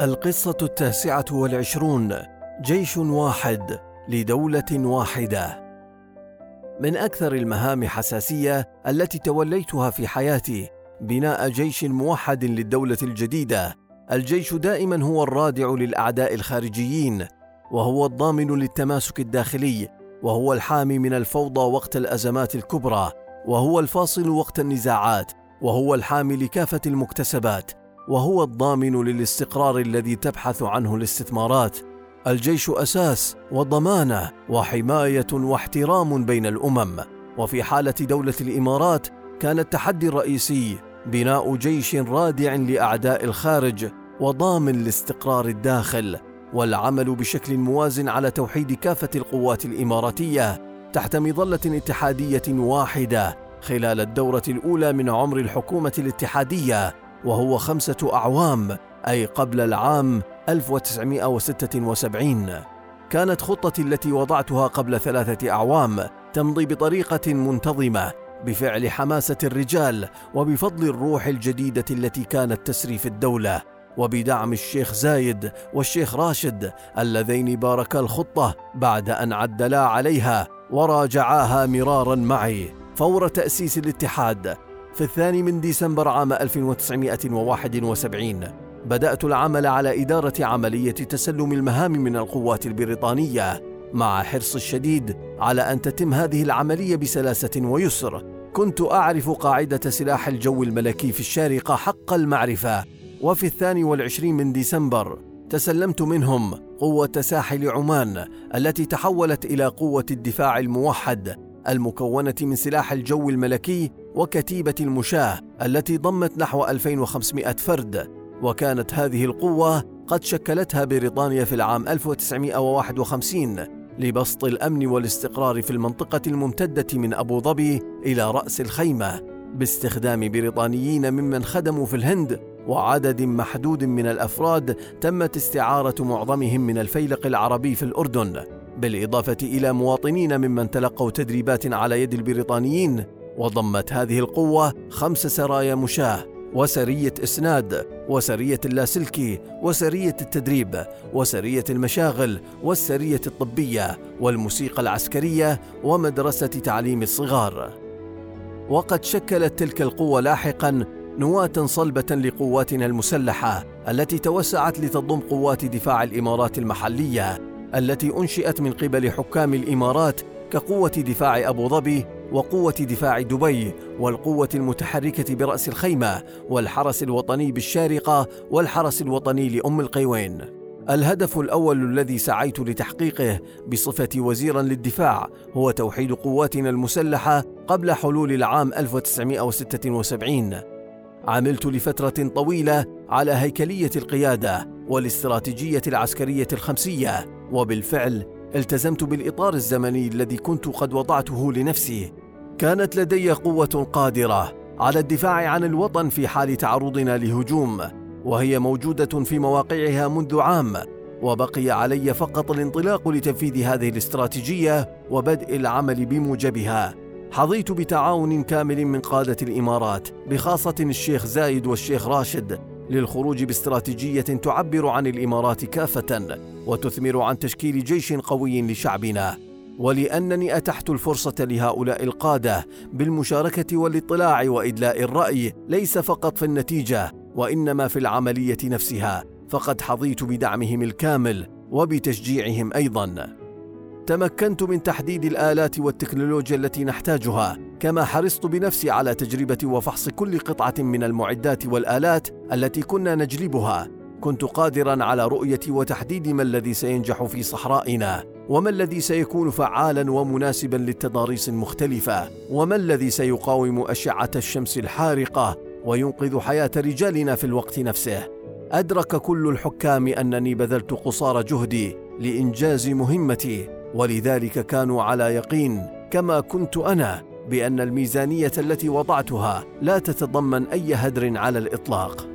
القصة التاسعة والعشرون جيش واحد لدولة واحدة. من أكثر المهام حساسية التي توليتها في حياتي بناء جيش موحد للدولة الجديدة. الجيش دائما هو الرادع للأعداء الخارجيين وهو الضامن للتماسك الداخلي وهو الحامي من الفوضى وقت الأزمات الكبرى وهو الفاصل وقت النزاعات وهو الحامي لكافة المكتسبات. وهو الضامن للاستقرار الذي تبحث عنه الاستثمارات. الجيش أساس وضمانة وحماية واحترام بين الأمم. وفي حالة دولة الإمارات كان التحدي الرئيسي بناء جيش رادع لأعداء الخارج وضامن لاستقرار الداخل. والعمل بشكل موازن على توحيد كافة القوات الإماراتية تحت مظلة اتحادية واحدة خلال الدورة الأولى من عمر الحكومة الاتحادية. وهو خمسة أعوام أي قبل العام 1976 كانت خطتي التي وضعتها قبل ثلاثة أعوام تمضي بطريقة منتظمة بفعل حماسة الرجال وبفضل الروح الجديدة التي كانت تسري في الدولة وبدعم الشيخ زايد والشيخ راشد اللذين باركا الخطة بعد أن عدلا عليها وراجعاها مرارا معي فور تأسيس الاتحاد. في الثاني من ديسمبر عام 1971 بدأت العمل على إدارة عملية تسلم المهام من القوات البريطانية مع حرص الشديد على أن تتم هذه العملية بسلاسة ويسر. كنت أعرف قاعدة سلاح الجو الملكي في الشارقة حق المعرفة وفي الثاني والعشرين من ديسمبر تسلمت منهم قوة ساحل عمان التي تحولت إلى قوة الدفاع الموحد المكونة من سلاح الجو الملكي وكتيبة المشاة التي ضمت نحو 2500 فرد وكانت هذه القوة قد شكلتها بريطانيا في العام 1951 لبسط الأمن والاستقرار في المنطقة الممتدة من أبو ظبي إلى رأس الخيمة باستخدام بريطانيين ممن خدموا في الهند وعدد محدود من الأفراد تمت استعارة معظمهم من الفيلق العربي في الأردن بالإضافة إلى مواطنين ممن تلقوا تدريبات على يد البريطانيين وضمت هذه القوة خمس سرايا مشاة وسرية إسناد وسرية اللاسلكي وسرية التدريب وسرية المشاغل والسرية الطبية والموسيقى العسكرية ومدرسة تعليم الصغار. وقد شكلت تلك القوة لاحقا نواة صلبة لقواتنا المسلحة التي توسعت لتضم قوات دفاع الإمارات المحلية التي أنشئت من قبل حكام الإمارات كقوة دفاع أبو ظبي وقوة دفاع دبي والقوة المتحركة برأس الخيمة والحرس الوطني بالشارقة والحرس الوطني لأم القيوين. الهدف الأول الذي سعيت لتحقيقه بصفتي وزيرا للدفاع هو توحيد قواتنا المسلحة قبل حلول العام 1976 عملت لفترة طويلة على هيكلية القيادة والاستراتيجية العسكرية الخمسية وبالفعل التزمت بالإطار الزمني الذي كنت قد وضعته لنفسي كانت لدي قوة قادرة على الدفاع عن الوطن في حال تعرضنا لهجوم وهي موجودة في مواقعها منذ عام وبقي علي فقط الانطلاق لتنفيذ هذه الاستراتيجية وبدء العمل بموجبها. حظيت بتعاون كامل من قادة الإمارات بخاصة الشيخ زايد والشيخ راشد للخروج باستراتيجية تعبر عن الإمارات كافة وتثمر عن تشكيل جيش قوي لشعبنا. ولأنني أتحت الفرصة لهؤلاء القادة بالمشاركة والاطلاع وإدلاء الرأي ليس فقط في النتيجة وإنما في العملية نفسها فقد حظيت بدعمهم الكامل وبتشجيعهم أيضا. تمكنت من تحديد الآلات والتكنولوجيا التي نحتاجها كما حرصت بنفسي على تجربة وفحص كل قطعة من المعدات والآلات التي كنا نجلبها. كنت قادرا على رؤية وتحديد ما الذي سينجح في صحرائنا. وما الذي سيكون فعالا ومناسبا للتضاريس المختلفة؟ وما الذي سيقاوم أشعة الشمس الحارقة وينقذ حياة رجالنا في الوقت نفسه؟ أدرك كل الحكام أنني بذلت قصارى جهدي لإنجاز مهمتي ولذلك كانوا على يقين كما كنت أنا بأن الميزانية التي وضعتها لا تتضمن أي هدر على الإطلاق.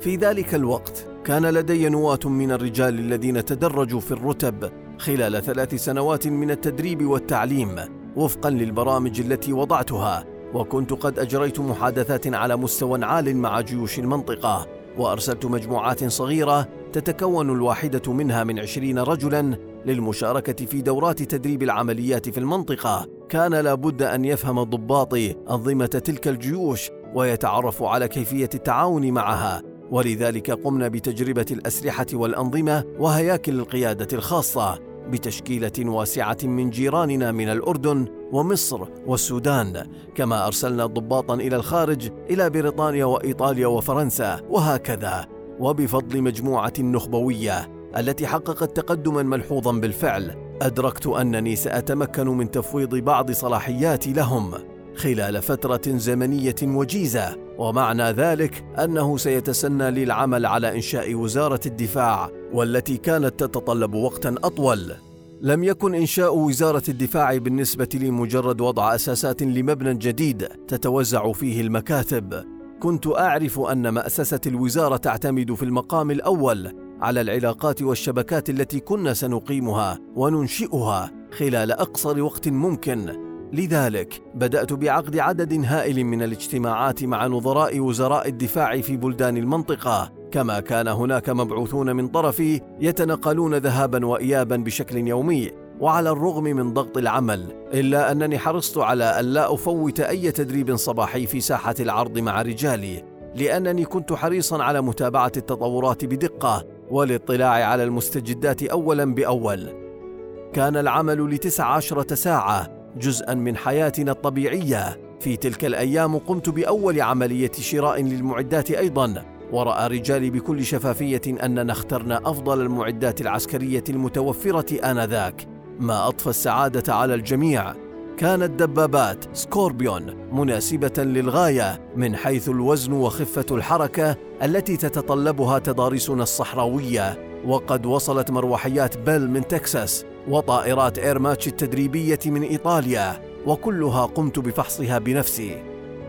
في ذلك الوقت كان لدي نواة من الرجال الذين تدرجوا في الرتب خلال ثلاث سنوات من التدريب والتعليم وفقا للبرامج التي وضعتها وكنت قد أجريت محادثات على مستوى عال مع جيوش المنطقة وأرسلت مجموعات صغيرة تتكون الواحدة منها من عشرين رجلا للمشاركة في دورات تدريب العمليات في المنطقة. كان لابد أن يفهم ضباطي أنظمة تلك الجيوش ويتعرفوا على كيفية التعاون معها. ولذلك قمنا بتجربة الأسلحة والأنظمة وهياكل القيادة الخاصة بتشكيلة واسعة من جيراننا من الأردن ومصر والسودان، كما أرسلنا ضباطا إلى الخارج إلى بريطانيا وإيطاليا وفرنسا وهكذا، وبفضل مجموعة نخبوية التي حققت تقدما ملحوظا بالفعل، أدركت أنني سأتمكن من تفويض بعض صلاحياتي لهم خلال فترة زمنية وجيزة، ومعنى ذلك أنه سيتسنى لي العمل على إنشاء وزارة الدفاع والتي كانت تتطلب وقتا أطول. لم يكن إنشاء وزارة الدفاع بالنسبة لي مجرد وضع أساسات لمبنى جديد تتوزع فيه المكاتب. كنت أعرف أن مأسسة الوزارة تعتمد في المقام الأول على العلاقات والشبكات التي كنا سنقيمها وننشئها خلال أقصر وقت ممكن لذلك بدأت بعقد عدد هائل من الاجتماعات مع نظراء وزراء الدفاع في بلدان المنطقة. كما كان هناك مبعوثون من طرفي يتنقلون ذهابا وإيابا بشكل يومي وعلى الرغم من ضغط العمل إلا أنني حرصت على أن لا أفوت أي تدريب صباحي في ساحة العرض مع رجالي لأنني كنت حريصا على متابعة التطورات بدقة والاطلاع على المستجدات أولا بأول. كان العمل لتسع عشرة ساعة جزءا من حياتنا الطبيعية. في تلك الأيام قمت بأول عملية شراء للمعدات أيضا ورأى رجالي بكل شفافية أننا اخترنا أفضل المعدات العسكرية المتوفرة آنذاك. ما اضفى السعادة على الجميع. كانت دبابات سكوربيون مناسبة للغاية من حيث الوزن وخفة الحركة التي تتطلبها تضاريسنا الصحراوية. وقد وصلت مروحيات بيل من تكساس وطائرات ايرماكي التدريبية من إيطاليا وكلها قمت بفحصها بنفسي.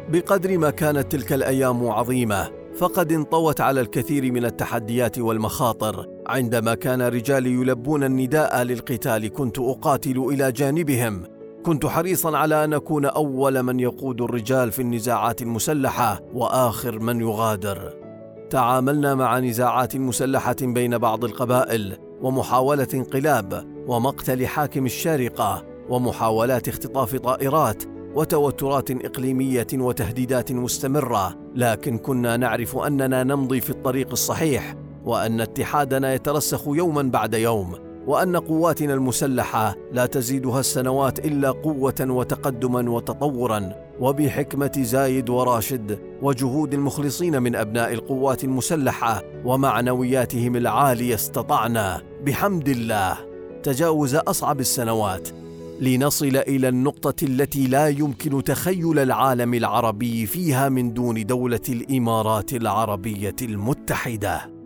بقدر ما كانت تلك الأيام عظيمة فقد انطوت على الكثير من التحديات والمخاطر. عندما كان رجالي يلبون النداء للقتال كنت أقاتل إلى جانبهم. كنت حريصا على أن أكون أول من يقود الرجال في النزاعات المسلحة وآخر من يغادر. تعاملنا مع نزاعات مسلحة بين بعض القبائل ومحاولة انقلاب. ومقتل حاكم الشارقة ومحاولات اختطاف طائرات وتوترات إقليمية وتهديدات مستمرة. لكن كنا نعرف أننا نمضي في الطريق الصحيح وأن اتحادنا يترسخ يوما بعد يوم وأن قواتنا المسلحة لا تزيدها السنوات إلا قوة وتقدما وتطورا. وبحكمة زايد وراشد وجهود المخلصين من أبناء القوات المسلحة ومعنوياتهم العالية استطعنا. بحمد الله. تجاوز أصعب السنوات لنصل إلى النقطة التي لا يمكن تخيل العالم العربي فيها من دون دولة الإمارات العربية المتحدة.